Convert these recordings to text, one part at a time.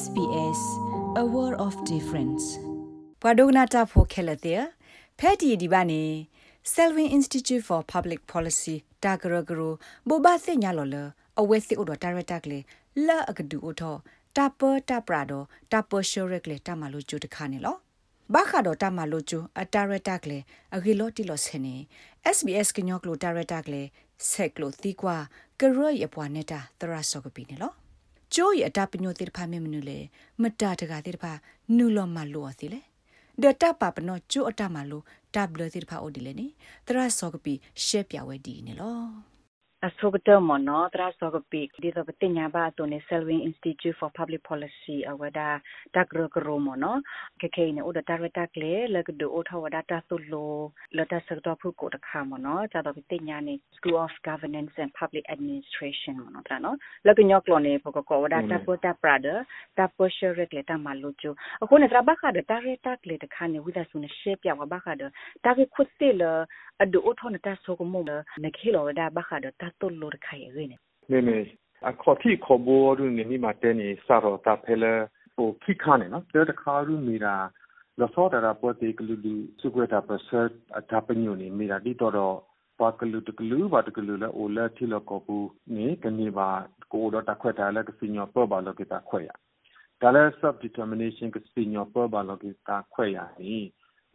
SBS a world of difference ဘွာဒိုနာတာဖိုခဲလက်တဲ့ဖဲတီဒီဘာနေ Selwyn Institute for Public Policy တာဂရဂရဘောဘာစညာလော်လအဝဲစစ်ဥတော်ဒါရက်တာကလေလာအကဒူအိုထောတာပတာပရာဒိုတာပရှိုရက်ကလေတာမလို့ကျူတခါနေလောဘာခါတော့တာမလို့ကျူအတာရက်တာကလေအဂီလောတီလောဆနေ SBS ကညောကလိုတာရက်တာကလေဆက်ကလိုသီကွာကရရပွားနေတာသရဆောကပီနေလော ကျိုးရအတပညိုတိတဖာမေမနုလေမတာတကတိတဖာနူလောမလောစီလေဒတာပပနောကျိုးအတမလိုတဘလတိတဖာအိုဒီလေနေသရဆောကပီရှက်ပြဝဲဒီနေလော အဆုကတမနောတရာစောကပိဒီတော့ပညာဘာတုန် Selwyn Institute for Public Policy အဝဒါတကရကရမနောကကေနေဥဒတာရတာကလေလကဒိုအထဝဒါတာတုလိုလတာစတော့ဖုကိုတခါမနောဇာတော့ပညာနေ School of Governance and Public Administration မနောတနော်လကညောကလောနေပကကောဝဒါတာပတာပရာဒတာပရှရက်လေတာမလိုချိုအခုနေတရာဘခါဒတာရတာက လေတခါနေဝိဒါဆုနေရှေပြဝဘခါဒတာကေခုစစ်လအဒိုအထနတာဆိုကမုံနခေလောဒါဘခါဒတာတုလိုရခိုင်ရင်းနေနေအခေါ်တိခေါ်ဘောရင်းနေမှာတဲနေစာတော့တာဖဲလဲဟိုခိခါနေနော်တဲတခါရူမီရာလောစောတာရာပေါ်တေကလူလူစုကွတာပစတ်အတာပညိုနေမီရာဒီတော့တော့ပါကလူတကလူပါတကလူလဲအိုလက်တီလကောပူနေကနေပါကိုတော့တခွက်တာလဲကစညောပေါ်ပါလောကတာခွဲရဒါလဲ sub determination ကစညောပေါ်ပါလောကတာခွဲရနီ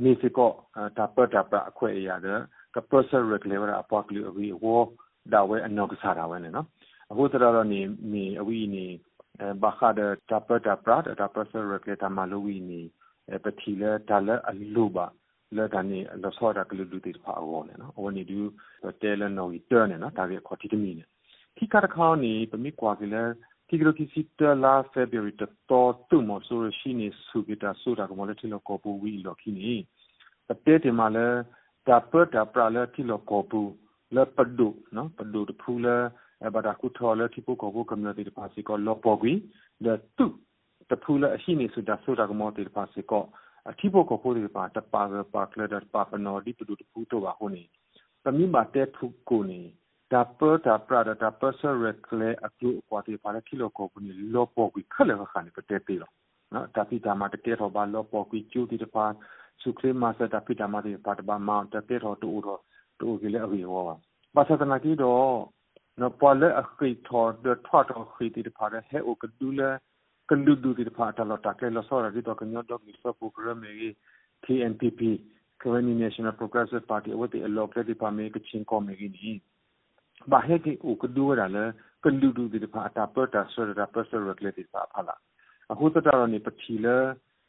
နေစကောတာပတ်တာပအခွဲရတဲ့ ကပစရက်လေဝအပေါကလူအဝီဝေါ်ဒါဝဲအနောက်ကစားတာဝဲနေနော်အခုတရတော့နေနေအဝီနေဘာခါဒတာပတာပရာတာပစရကတာမလိုဝီနေပတိလေဒါလအလူပါလဲတန်နေလောစောတာကလူလူတိဖာအောနေနော်အဝနေဒူတဲလနော်ီတဲနေနော်ဒါပြခေါ်တီတမီနေခိကတခေါနေပမိကွာကလေး qui creo que si te la February te to tu mo so shi ni su bi ta su da ko le ti lo ko bu wi lo ki ni ta te te ma le ta pa ta pra le ti lo ko bu လပဒုနော်ပဒုတဖူလဘဒါကုထောလတိပုကောဘကမ္နတိတပါစီကောလောပေါ်ကွီလတုတဖူလအရှိနေစုဒါဆိုတာကမောတိတပါစီကောအတိပုကောဖိုဒီပါတပါပါကလဒပါပနောဒီပဒုတဖူတော့ပါဟိုနေပမိမတဲဖုကိုနေဒါပတာပရာဒါပဆရက်လေအကျူကွာတိပါလကီလိုကောပနီလောပေါ်ကွီခလခါနေပတဲတေလောနော်တပိတာမတကဲတော့ဘာလောပေါ်ကွီကျူတိတပါ စုခရမဆတာပိတာမတိပါတပါမောင်တကဲတော့တူတော့တူကလေးအဝေဝါဘာသာတနာတီတော့နော်ပေါ်လေအခီထော်ဒထွတ်တော်ခီတီတဖာတဲ့ဟဲအိုကဒူလာကလူဒူတီတဖာတလော်တာကဲလောဆော်ရဒီတော့ကညော့တော့မီဆပ်ပူဂရမ်မေ KNPP Kawani National Progressive Party ဝတ်တီအလော်ကတိပါမေကချင်းကောမေဂီနီဘာဟဲကေအိုကဒူရလာကလူဒူတီတဖာတာပတ်တာဆော်ရပတ်ဆော်ရက်လက်တီပါဖလာအခုတတရနေပတိလာ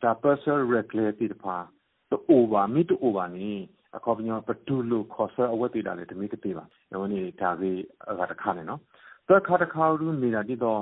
တာပတ်ဆော်ရက်လက်တီတ ဖာတော့ over မိတူ over နီအခေါ်ပညောပတူလို့ခေါ်ဆွဲအဝတ်တေတာလေတမိကတိပါယောနေဒါစီအကတခါနေနော်တခါတခါရူနေတာဒီတော့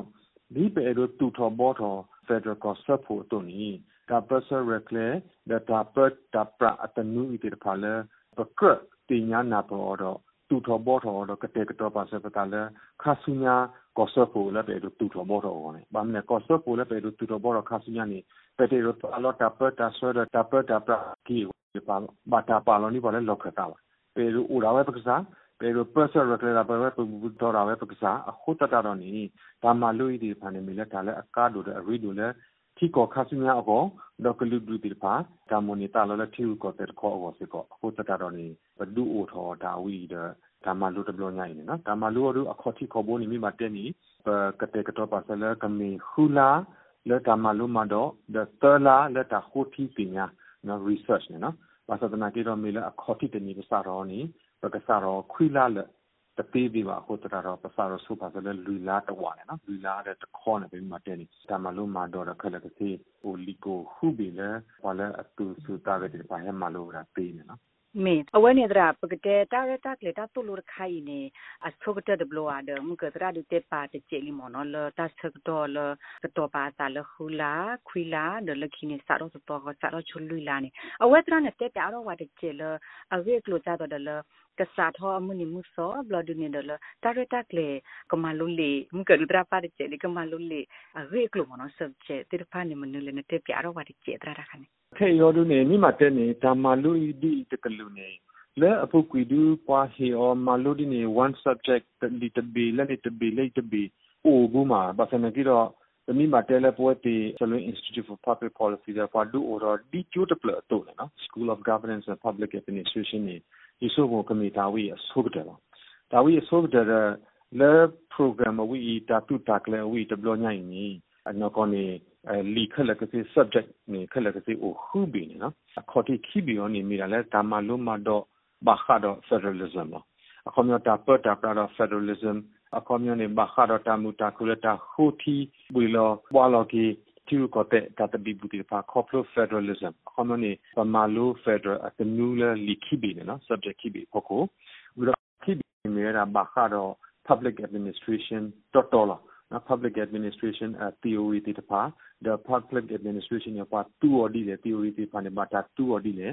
ဒီပေရတူထောဘောထော Federal Cost ဖို့တုန်နီဒါပစရက်လေဒါတာပတ်တာပရအတနူဤတေဖာလေပကရတင်ညာနာပေါ်တော့တူထောဘောထောတော့ကတဲ့ကတော့ပါစပတာလေခါဆုညာကောဆဖို့လည်းပဲတူထောဘောထောနေဘာမလဲကောဆဖို့လည်းပဲတူထောဘောတော့ခါဆုညာနေ pero a lo tapa ta suera tapa tapa ki pa ba ta pa lo ni pa le lo ka ta pero ura wa pa sa pero pesa ra ka pa wa bu do ra wa pa sa a khu ta ta ro ni ta ma lu i di pa ne mi la ta le a ka do de a ri do le ti ko kha su nya a ko do ka lu du di pa ta mo ni ta lo le ti u ko te ko a wo se ko a khu ta ta ro ni ba du o tho da wi de ဓမ္မလူတဘလို့ညိုင်နေနော်ဓမ္မလူတို့အခေါ်တိခေါ်ဖို့နေမိမှာတက်နေကတဲ့ကတော့ပါဆလကမေဟူလာ လက်ဓမ္မလူမတော့ဒသလာလက်တာခိုတီပညာနော် research နော်ဘာသာတနာကေတော့မေလအခေါ်တိတနီပစာရောနီပကစာရောခွိလာလတတိဒီပါဟိုတရာတော့ပစာရောစုပါစလဲလူလာတဝါနော်လူလာတဲ့တခေါ်နေပြီမတဲ့နီဒါမှလို့မတော့ခလက်တစီဟိုလီကိုခုဘီလဲဘာလဲအတူစုတာတဲ့ပါဟဲမလို့ရာပေးနေနော် မေအဝဲနေတာပကတဲ့တာရတာကလေတာတူလိုခိုင်နေအဆုကတဲ့ဘလောအဒမကတရာဒီတေပါတချေလီမနော်လတာစကတော်လကတော့ပါတာလခူလာခွီလာဒလခိနေစာတော့တော့စာတော့ချွလူလာနေအဝဲတရာနဲ့တေပြတော့ဝါတချေလအဝဲကလိုကြတော့ လကစားထောအမှုနိမှုစောဘလဒနေဒလတာရတာကလေကမလုလေမကရဒရာပါတချေလေကမလုလေအဝဲကလိုမနော်ဆပ်ချေတေဖာနေမနုလေနဲ့တေပြတော့ဝါတချေတရာခနဲ့ခေယောဒုနေမိမတဲနေဓမ္မလူဤဒီတကလူနေလဲအပုကွီဒူပွားဟီအောမလူဒီနေ one subject လီတဘီလဲလီတဘီလေတဘီအိုဘူးမှာဘာစနကီတော့တမိမှာတဲလပွဲတီ Salon Institute for Public Policy တဲ့ပါဒူအော်ဒီကျိုးတပလတော့နော် School of Governance and Public Administration နေ ဒီဆိုကိုကမီတာဝီအဆိုးတယ်ဒါဝီအဆိုးတယ်လေ program ဝီတာတူတာကလေဝီတဘလညိုင်နီအနော်ကောနေလီခလကစီ subject နေခလကစီအိုခူဘီနော်အခေါ်တိခိဘီယောနေမိရလဲတာမလုံးမတော့ဘာခါတော့ federalism နော်အခုမျိုးတာပတ်တာပရာ federalism အခုမျိုးနေဘာခါတော့တာမူ တာခုလတာဟူတီဘွေလောဘွာလော်ကီတူကိုတဲ့တတဘီဘူတီပါ corporate federalism အခုမျိုးနေပမာလို federal အတနူလာလီခိဘီနော် subject ခိဘီပိုကိုဝီရခိဘီမြေရာဘာခါတော့ public administration တော်တော်လား na public administration uh, theory ti pa the public administration ya pa tu odi le theory ti pa ne ba ta tu odi le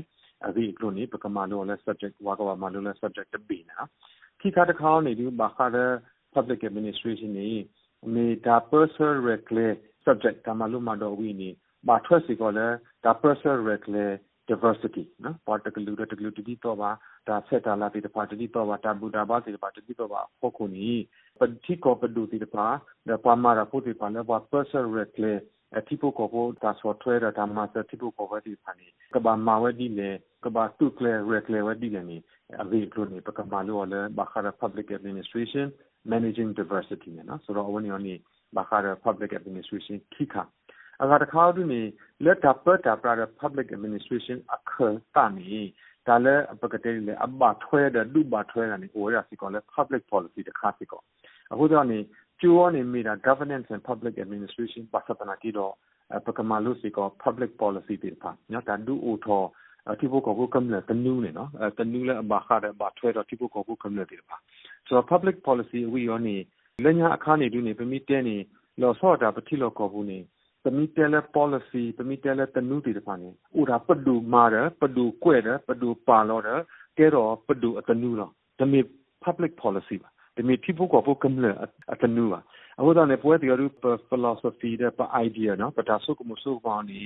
avi klo ni pa kama lo le subject wa ka ma lo le subject te bi na ki ka ta khaw ni du ba kha the public administration ni me da personal recle subject ta ma lo ma do wi ni ba thwat si ko le da personal recle diversity နော်ပါတကလူတကလူတတိတော့ပါဒါဆက်တာလာတိတပါတတိတော့ပါတာဘူတာပါတိတပါတတိတော့ပါခုခုနီပတိကောပဒူတိတပါဒပါမာရာပုတိပါလေဘာ personal recle အတိပုကောဘောဒါ software ဒါမှာစတိပုကောဘောတိဖာနီကဘာမာဝဒီလေကဘာတုကလေ recle ဝဒီလေနီအဝေကလိုနီပကမာလိုလေဘာခါ public administration managing diversity နော်ဆိုတော့ဝန်ယောနီ ဘာခါ public administration ခိခါအကတခါဒူနီလက်တာပတ်တာပရာ public administration အခတာနီဒါလည်းပကတဲ့လေအဘထွဲတဲ့ဒုဘထွဲတာနီအိုရစီကောလေ public policy တခါစီကောအခုတော့နီကျိုးနေမိတာ governance and public administration ပါစပနာတီတော့ပကမာလို့စီကော public policy တေပါညတာဒူအိုထောတိဖို့ကောကမ်လေတနူးနေနော်တနူးလေဘာခါတဲ့ဘာထွဲတော့တိဖို့ကောကမ်လေတေပါ so public policy ဝီယောနေ လညာအခါနေဒူနေပမိတဲနေလောစောတာပတိလောကောဘူးနေပမိတဲလ policy ပမိတဲလတနူးတေတပါနေဥဒါပဒူမာရပဒူကွဲ့တယ်ပဒူပါလောတယ်ကဲတော့ပဒူအတနူးလောဒါမေ public policy ပါဒါမေ people ကိုပုကမ်လေအတနူးပါအခုတော့နေပွဲတရားရ philosophy တဲ့ပ idea နော်ပတာဆုကမှုဆုပါနေ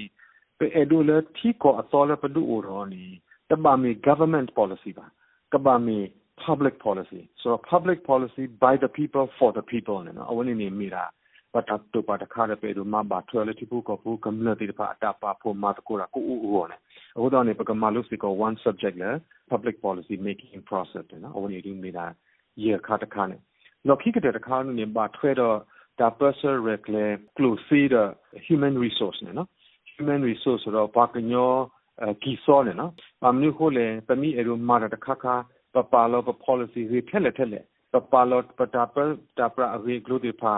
pe edule thi ko atole padu uroni tabami government policy ba kabami public policy so public policy by the people for the people ne awani ni mira pata to pata khare pe do ma ba thwele ti pu ko pu kamla ti pa ta pa pho ma ko ra ko u u ne awo da ne pa kama lu si ko one subject le public policy making process ne awani ni mira ye kha ta kha ne lo khi ke ta kha ne ba thwe do da person recle close the human resource ne no human resource ဆိုတော့ဘာကညောကီစောနေနော်။အမျိုးခိုလေပမီအရမာရတခခ ပပါလောပ policy ရေထက်လက်ထက်လက်ပပါလောပတာပတာပရာရေဂလိုဒီဖာ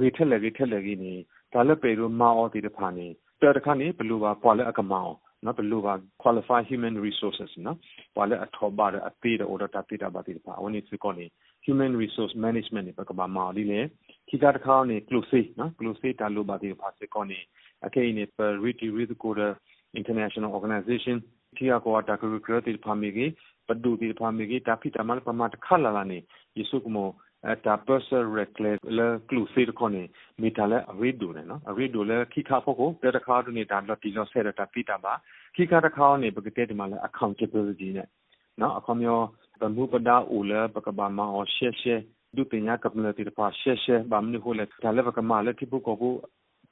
ရေထက်လက်ရေထက်လက်ကြီးနေဒါလည်းပေရမာအော်ဒီတဖာနေတော်တခါနေဘလူပါပွာလဲအကမောင်းနော်ဘလူပါ qualify human resources နော်ပွာလဲအထောပါအသေးတဲ့ order တတိတာပါတိတဖာဝနိစကောနေ human resource management ပကဘာမာဒီလေခိတာတခါနေ close နော် close တာလိုပါတိဖာစကောနေ akaine per riti with koda international organization tia ko ta ku kro ti phamigi padu ti phamigi ta phita mal pama ta khala la ni yesu ko ta person recle le clue se ko ni mi ta le awe do ne no awe do le khi kha pho ko te ta kha do ni ta lo ti lo se ta phita ba khi kha ta kha ni ba ke te ma le accountability ne no akhomyo ပမှုပဒါဦးလပကဘာမအောရှေရှေဒုပညာကပလတိပါရှေရှေဘာမနိခိုလေဒါလည်းပကမာလည်းတိပုကိုကို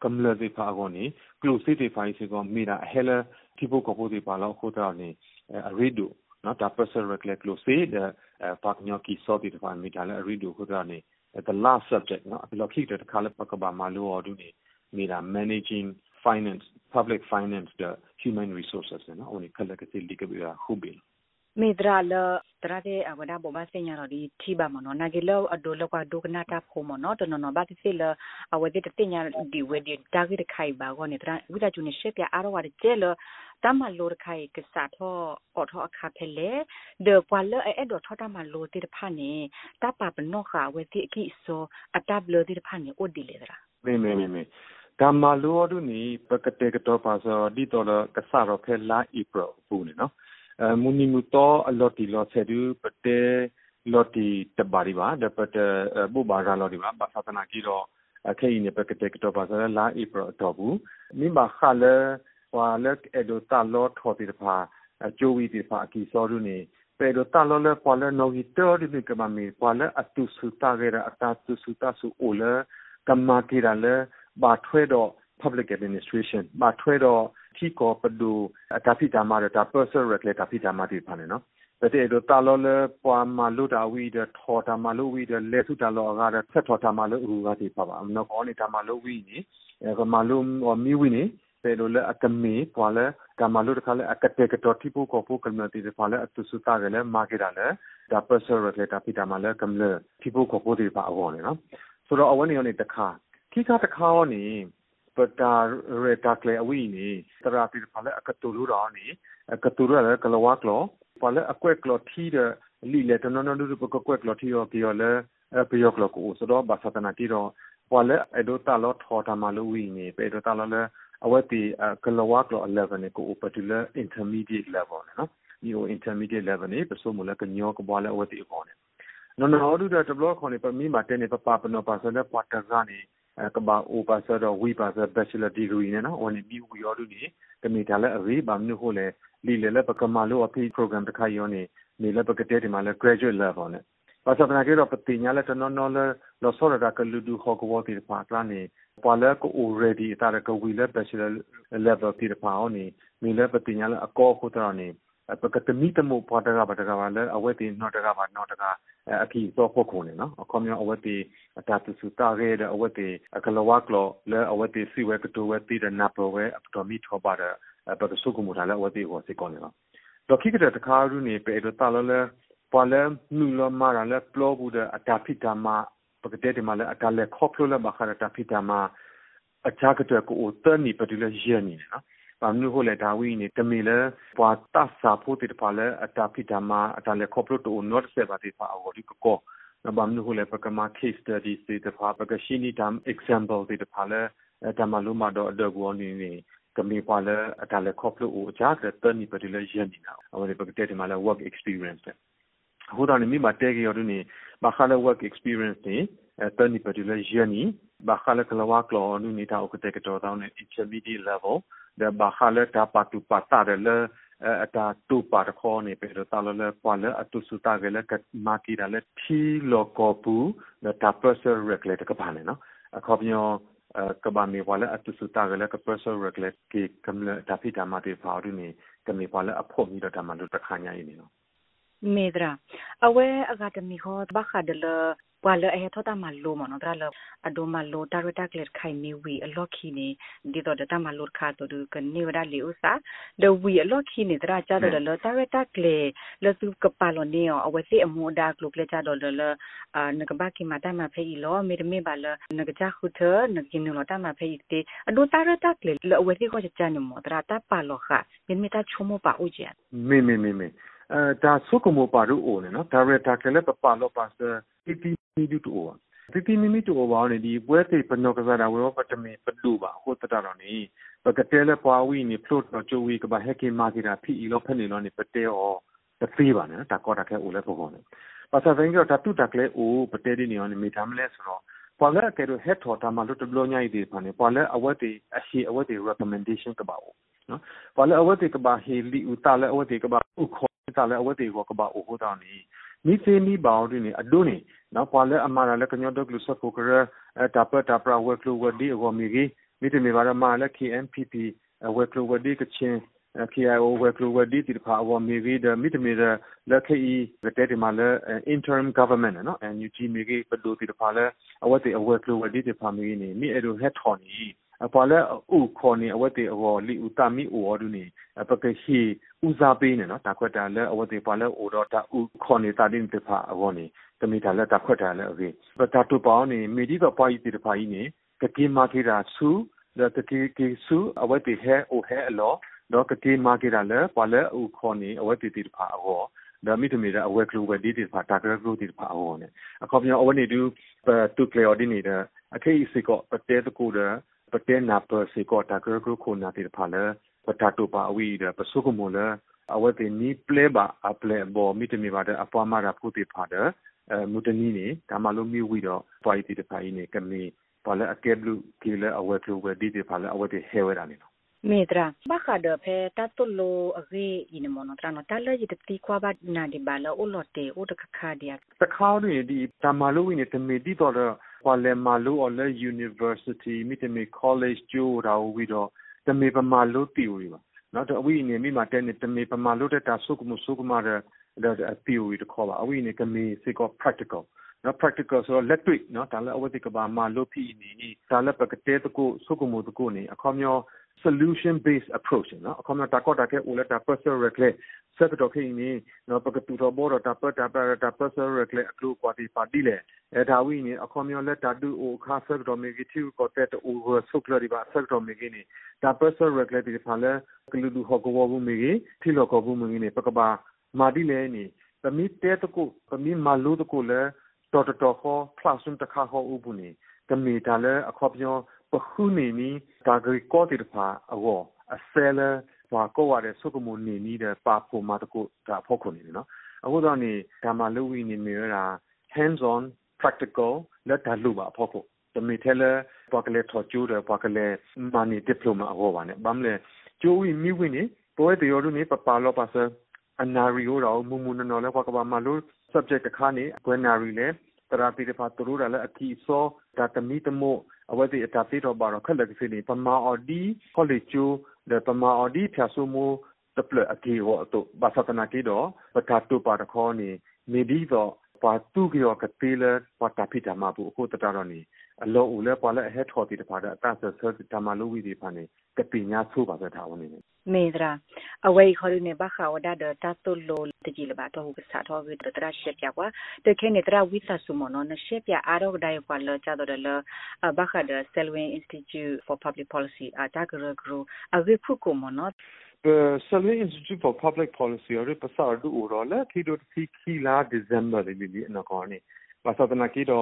kamla de pa go ni close de pa se go mira hela tipo ko po de pa la ko ta ni redo na ta person recle close de pa nyo ki so de pa mi ta la redo ko ta ni the last subject na lo ki de ka la pa ka ba ma lo o du ni mira managing finance public finance the human resources na oni kala ka se li ka bi hu bi မေဒရာလတရတဲ့အဝဒဘောမစညာရဒီတီဘာမနောနာဂီလောအဒိုလောကဒုကနာတာဖိုမနောတနနဘာတိစီလအဝဒတတင်ညာဒီဝဒီတာဂီတခိုင်ဘာကောနေတရဝိဒါကျူနေရှက်ပြအားရဝတဲ့ကျဲလတမလိုတခိုင်ကစားထောအော်ထောအခါဖဲလေဒေပွာလအဲ့ဒေါ်ထောတမလိုတိတဖာနေတပပနောခဝတိအကိဆိုအတဘလတိတဖာနေအိုဒီလေတရာမေမေမေမေဒါမလိုအဒုနီပကတေကတော့ပါစောဒီတော်ကစားရဖဲလာဧပြီပူနေနော် မူနီမူတော့အလော်တီလော်ဆယ်ဒူပတဲလော်တီတဘာရီပါဒပတဘူဘာရာလော်ဒီပါဘာသာနာကြီးတော့အခင်းနေပကတဲ့ကတော့ပါစလာဧပြီတော့ဘူးမိမခါလဲဟွာလက်အဒိုတာလော်ထော်တီတဖာကျိုးဝီတီဖာအကီစောရူနေပေဒိုတာလော်လဲပေါ်လဲနော်ဂီတော်ဒီကမမီပေါ်လဲအတုစုတာရဲအတာတုစုတာစုအိုလဲကမ္မာကီရလဲ ba thwe do public administration ba thwe do thi ko padu ta phi ta ma da person regulate ta phi ta ma ti pa ne no တဲ့တော့တာလောလေပွားမလို့တာဝီတဲ့ထော်တာမလို့ဝီတဲ့လေစုတာလောကတဲ့ဆက်ထော်တာမလို့ဥကတိပါပါမနောကောနေတာမလို့ဝီနေအဲမလို့မီဝီနေပေလိုလေအကမီပွာလဲကမလို့တခါလေအကတဲ့ကတော့တိပိုကိုပိုကမ္နတီတဲ့ပါလေအတူစုတာကလည်းမာကေတာလေဒါပစရလက်တာပိတာမလေကမ္လေတိပိုကိုပိုဒီပါအောနေနော်ဆိုတော့အဝနေရနေတခါခိကတခါရောနေ ပတာရတာကလေအဝီနေတရာတိပါလေအကတူလူတော်နေအကတူရလေကလဝါကလောပါလေအကွက်ကလောထီတဲ့လီလေတနော်နော်လူပကကွက်ကလောထီရောပြောလေအပယောကလောကိုဆိုတော့ဘာသာတနာတီတော့ပါလေအဒိုတာလောထော်တာမလူဝီနေပေဒိုတာလောလေ awati kalawa klo 11ne ko particular intermediate level ne no ni o intermediate level ne peso mula ka nyo ko bala awati ko ne no no odu da tablo ko ne pa mi ma te ne pa pa no pa sa da pa ta ga ne ka ba o pa sa da wi pa sa bachelor degree ne no oni mi wi odu ni ka mi ta la ri ba mi ho le li le le pa ka ma lo a pi program ta kha yo ne ne le pa ka te ma le graduate level ne ပါစပနာကေတော့ပတိညာလက်တနော်နော်လဲလောစောရတာကလူဒူခေါကဝတိပါကလာနေပွာလဲကို already တာကဝီလဲ bachelor level တိပါအောင်နေမီလဲပတိညာလဲအကောခုတော်နေ ပကတမီတမိုပွားတကပါတကပါလဲအဝဲတိနော်တကပါနော်တကအခီတော့ဖို့ခုန်နေနော်အခေါမျိုးအဝဲတိအတာတူစတာရဲတဲ့အဝဲတိအကလဝကလောလဲအဝဲတိစီဝဲကတူဝဲတိတဲ့နပ်ဝဲအတော်မီထောပါတဲ့ပကဆုကမှုတာလဲအဝဲတိဟောစိကောနေနော်တော့ခိကတဲ့တခါရူနေပေတော့တာလဲပွာလဲနူလမာရလဲပလောဘူးတဲ့အတာဖိတာမပကတဲ့ဒီမှာလဲအတာလဲခေါပလိုလဲမခရတာဖိတာမအချာကတဲ့ကိုတန်နီပတူလဲရဲနေနော် ဘာမျိုးဟိုလေဒါဝီနေတမီလဲပွာတဆာဖို့တိတပါလဲအတာဖိတာမအတာလဲခေါပလိုတိုနော့ဆေဘာတိပါအော်ဒီကိုနဘာမျိုးဟိုလေပကမ case study တိတပါပကရှိနီတမ် example တိတပါလဲတမလုံးမတော့အဒဘောနေနေကမီပါလဲအတာလဲခေါပလိုအိုအချာကတဲ့တန်နီပတူလဲရဲနေနော်အော်ဒီပကတဲ့ဒီမှာလဲ work experience တဲ့ဟိုတော့နေမိမတဲကြရနေဘာခါလ work experience နေတန်ဒီပတူလယနီဘာခါလကလဝကလောနူနေတာဥကတဲ့ကတော့တောင်းနေ intermediate level ဒါဘာခါလတာပတူပတာရလေအတာတူပါတခေါ်နေပေတော့တာလလေပွာလအတူစုတာကလည်းကမာကီရလေထီလောကောပူဒါပစရက်လက်ကပါနေနော်အခုပြောကဘာမီဝါလအတူစုတာကလည်းကပစရက်လက်ကေကမ္လတာဖီတာမတေဖာရူနေကမီဝါလအဖို့မီတော့တမလို့တခါညာရင်းနေနော် medra awe agadami ho bakha de le wala eh thota mallo mono dra le ado mallo tarweta klet khai mi wi alokhi ni di to de ta mallo kha to du kan ni wada le usa de wi alokhi ni dra cha de le tarweta kle le su ka pa lo ni o awe si amu da klo kle cha do le le a na ka ba ki ma ta ma phe i lo me de me ba le na ka cha khu the na ki ni lo ta ma phe i te ado tarweta kle le awe si ko cha cha ni mo dra ta pa lo kha me me ta chomo pa u je me me me me အဲဒါစုကမောပါရူအိုနော်ဒါရတာကလည်းပပလောပါစတီတီ မီဒူတိုတီတီမီမီတိုဘာနေဒီပွဲတိပနောကစားတာဝေပတမေပလူပါဟိုတတတော်နေပကတဲလေပွားဝီနေဖလို့တော့ချိုဝီကဘာဟက်ကေမာကီတာဖီအီလောဖက်နေလောနေပတဲအောတသေးပါနော်ဒါကောတာခဲအိုလဲပေါ်ပေါ်နေပါစာဖင်ကြောတတူတကလေအိုပတဲဒီနေရောနေမိသားမလဲဆိုတော့ပေါ်လဲကဲတော့ head ထော်တာမလို့တဘလို့ညိုက်ဒီဖာနေပေါ်လဲအဝတ်တီအရှိအဝတ်တီ recommendation ကပါဦးနော်ပေါ်လဲအဝတ်တီကဘာဟီလီဦးတာလဲအဝတ်တီကဘာဥခေါ်တာလဲအဝတ်တွေကကဘာအိုဟိုတောင်းနေ မိစေမီဘောင်းတွေနေအဒုနေနော်ပွာလဲအမာရလဲကညောဒကလူဆတ်ဖို့ကရတာပတာပရာဝက်လူဝဒီအဝမီဂီမိတမီဘာရမာလဲ KMPP ဝက်လူဝဒီကချင်း KIO ဝက်လူဝဒီတိဖာအဝမီဂီဒမိတမီလဲ KE ရတဲ့ဒီမှာလဲ interim government နော် NUG မီဂီပဒူတိဖာလဲအဝတ်တေအဝက်လူဝဒီတိဖာမီဂီနေမိအဲ့လိုဟက် ထော်နီအပေါ်လဲဥခေါ်နေအဝတ်တေအဝလီဥတမီဥဝဒူနေပကရှိဥစားပေးနေနော်တာခွက်တာလဲအဝတ်တေပေါ်လဲဥတော့တာဥခေါ်နေတာတင်းတဖာအဝနေတမီတာလဲတာခွက်တာလဲအကေပတာတူပေါင်းနေမီဒီကပွားကြီးတေတဖာကြီးနေကတိမာခေတာဆူဒါတကေကေဆူအဝတ်တေဟဲအိုဟဲအလောတော့ကတိမာခေတာလဲပေါ်လဲဥခေါ်နေအဝတ်တေတေတဖာအဝဒါမိတမီတဲ့အဝဲကလူပဲဒီတိဖာတာကရကလူတိဖာအောနေအခုပြောအဝနေတူတူကလေအော်ဒီနေတဲ့အခိစိကောပတဲတကူတဲ့ ပတဲနာပစေကောတာကရကလူခုနာတိဖာလဲပတာတူပါအဝီတဲ့ပစုကမိုလဲအဝဲတေနီပလေပါအပလေဘောမိတမီပါတဲ့အပွားမရာဖုတိဖာတဲ့အဲမူတနီနေဒါမှလို့မြဝီတော့ပွားတီတဖာကြီးနေကမီပါလဲအကဲဘလူကီလဲအဝဲကလူပဲဒီတိဖာလဲအဝဲတေဟဲဝဲတာနေနော် Medra, baka de pe tatolo age ine mono trano tala ji ti kwa ba na di bala o lote o de kaka dia. တခါတည်းဒီတမလို့ဝင်နေတမီဒီတော့ wa le malu o le university mi te me college jo ra o wi do te me pa malu theory ba no to wi ni mi ma te ni te me pa malu te ta su ku mu su ku ma de the theory to call a wi ni ke me se ko practical နော် practical ဆိုတော့လက်တွေ့နော်ဒါလည်းအဝတ်ဒီကဘာမှာလို့ဖြစ်နေဒါလည်းပကတဲ့တကူစုကမှုတကူနေအခါမျိုး solution based approach နော်အခါမျိုးတာကောတာကဲဦးလက်တာ personal reclaim ဆက်တော့ခိနေနော်ပကတူတော့ဘောတော့တာပတ်တာပတ်တာ personal reclaim အကလို့ကွာဒီပါတီလေအဲဒါဝိနေအခါမျိုးလက်တာဒူအိုခါဆက်တော့မေဂီတီကိုတက်တူဟဆုကလဒီပါဆက်တော့မေဂီနေဒါ personal reclaim ဒီဖာလဲကလူဒူဟောကဝဘူးမေဂီထီလောကဘူးမေဂီနေပကဘာမာဒီလေနေပမီတဲတကူပမီမာလူတကူလဲတော်တော်ခေါ် classroom တခါဟောဥပုနေကမေတာလဲအခေါ်ပြော ပခုနေနီဒါဂရီကောတိတဖာအောအဆဲလဲဘာကိုရတဲ့ဆုကမနေနီးတဲ့ပါဖို့မှာတကူဒါဖို့ခုနေနော်အခုတော့နေဒါမှလူဝီနေမြေရာ hands on practical လက်တလူပါဖို့ခုတမီထဲလဲပွားကလေးထော်ကျူးတယ်ပွားကလေးမာနီဒီပလိုမာအောပါနဲ့ဗမ်းလဲကျိုးဝီမိဝီနေပွဲတရောလူနေပပလောပါဆာအနာရီရောတော့မူမူနော်လဲပွားကပါမလို့ subject ခါနေ query လေတရာတိတဖာတူရလည်းအကီစောဒါတမီတမို့ အဝတိအတာတိတော့ပါတော့ခက်လက်စီနေပမာအော်ဒီ college ကျိုးလေပမာအော်ဒီဖြာဆုမို့တပလအကီဟောတော့ဘာသတနာကီတော့ပတာတူပါတော့ခေါနေမီဒီတော့ပါတူကရောကတိလပတာဖိတမဘူးအခုတတတော့နေအလောဦးလဲပွာလဲအဟက်ထော်တီတဖာတဲ့အတဆဆတမလူဝီဒီဖာနေကပိညာဆိုပါတဲ့ထားဝင်နေ မေဒရာအဝေခေါ်နေဘခါဝဒါဒတာတုလိုတကြီးလဘတော့ဟုစာတော့ဝိတတရရှက်ပြကွာတခဲနေတရဝိသဆုမနောနရှက်ပြအာရောဒိုင်ပွာလချတော့လဘခါဒဆယ်ဝင်း Institute for Public Policy အတာဂရဂရအဝေခုကမနော the Salwe Institute for Public Policy or pasar du orola ki do ki ki la December li li na ko ni pasatana ki do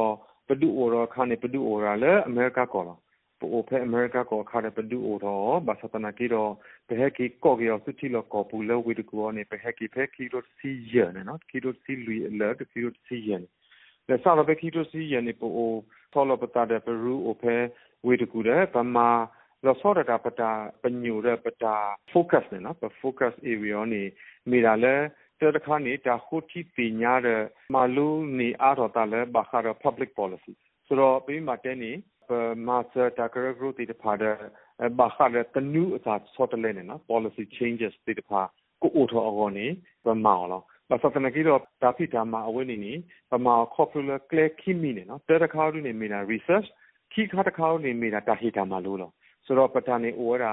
padu oro khane padu ora le America ko la ပိုဖဲအမေရိကကိုခါတဲ့ပဒူအိုတော့ဘာသတနာကီတော့ဘဟက်ကီကောကီယောစုတီလောကောပူလောဝီတကောနေဘဟက်ကီဖဲကီတော့စီယန်နော်ကီတော့စီလူလာကီတော့စီယန်လက်စားဘကီတော့စီယန်နေပိုထောလပတာတဲ့ပရူအိုဖဲဝီတကူတဲ့ဗမာလောစောတာပတာပညူတဲ့ပတာ focus နေနော် focus area နေမိလာလဲတဲ့ခါနေတာခုတီပညာတဲ့မလူနေအားတော့တာလဲဘာခါတော့ public policy ဆိုတော့ပြီးမှတဲ့နေ master takara group တိတဖာတဲ့ဘာခါတဲ့တနူအစာစောတလဲနေနော် policy changes တိတဖာကိုအိုထောအကောနေပမောင်လောဘာသတနကီတော့ဒါဖိတာမှာအဝိနေနေပမာ popular clear ခိမီနေနော်တဲ့တခါလူနေမိတာ research ခိခါတခါလူနေမိတာတာဟီတာမှာလို့လောဆိုတော့ပတာနေအိုရာ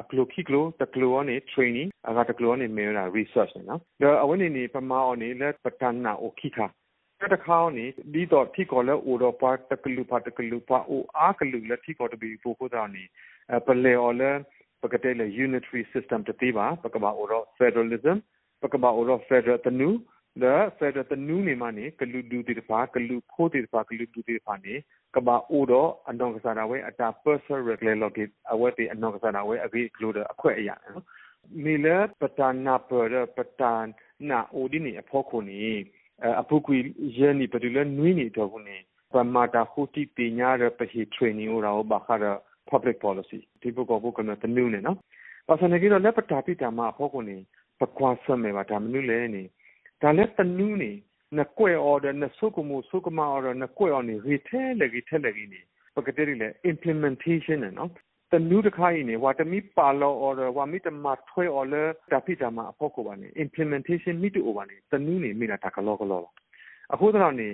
အကလိုခိကလိုတကလိုနေ training အကတကလိုနေမေရာ research နော်ဒါအဝိနေနေပမာအောနေလက်ပတနာအိုခိခါ တခါနေဒီတော့ထိကောလဲအိုတော့ပါတကလူပါတကလူပါအိုအားကလူလက်ထိကောတဘီပိုကိုတာနေပလေအော်လဲပကတဲ့လေ unitary system တတိပါပကဘာအိုတော့ federalism ပကဘာအိုတော့ federal တနူဒါ federal တနူနေမနေကလူဒူတိတဖာကလူခိုးတိတဖာကလူဒူတိတဖာနေကဘာအိုတော့အနောက်ကစားတာဝဲအတာ personal regular login အဝဲတိအနောက်ကစားတာဝဲအပြီး include အခွဲ့အရာနော်မီလပတနာပရပတန်နာအိုဒီနေအဖို့ခုနေ အပုကွေရဲနေပဒူလနွေးနေတော့ဘူးနေပမာတာဟိုတီပညာရပဟိ training ရောဘာခါရ public policy ဒီပုဂ္ဂိုလ်ဘုကနတနုနေနော်ပါစနေကတော့လက်ပတာပိတာမှာဖို့ကိုနေပကွာဆွမဲပါဒါမနုလဲနေဒါလက်တနုနေနကွဲ order နဆုကမှုဆုကမ order နကွဲ order နေရီထဲလေကြီးထဲလေကြီးနေပကတဲ့လေ implementation နော် တနုတခါရင်နေဝါတမီပါလော order ဝါမီတမထွဲ order တာပိတာမှာအဖို့ကိုပါနေ implementation မိတူပါနေတနုနေမိတာတကလောကလောအခုတော့နေ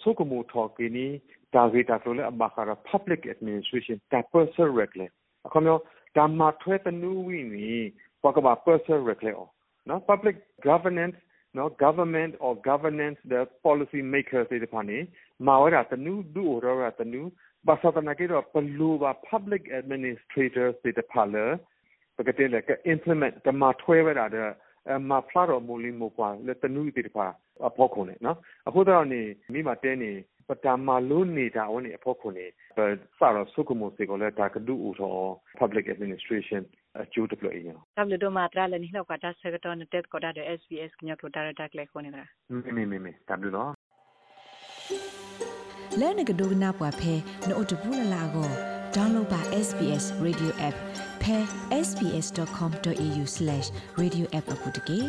ဆုကမှုထော်ကီနီဒါဂေတာဆိုလေအမခါရ public administration တာ personal regular အခုမျိုးဒါမှထွဲတနုဝီနီပကဘာ personal regular နော် public governance နော် government or governance the policy makers တွေပါနေမာဝရတနုဒူအော်ရတနု ဘာသာတနာကေတော့ပလူပါ public administrators တွေတဖာလေပကတဲ့လေက implement တမထွဲရတာတဲ့မဖလာတော်မူလီမိုကွာလေတနုတိတဖာအဖို့ခုန်နေနော်အခုတော့နေမိမတဲနေပတမလုံးနေတာဝင်အဖို့ခုန်နေစာရဆုကမိုစေကိုလေတာကဒူဥသော public administration အကျိုးတပလို့ရအောင်တပ်လို့မတရလည်းနိလောက်ကတာဆကတော့တက်ကောတာတဲ့ SBS ညကတာတက်လေခုနေတာမေမေမေတပ်လို့ လဲနကဒိုနာပွားဖဲနို့တဘူးလလာကို download ပါ SBS radio app ဖဲ sbs.com.au/radioapp အပုတ်တကေ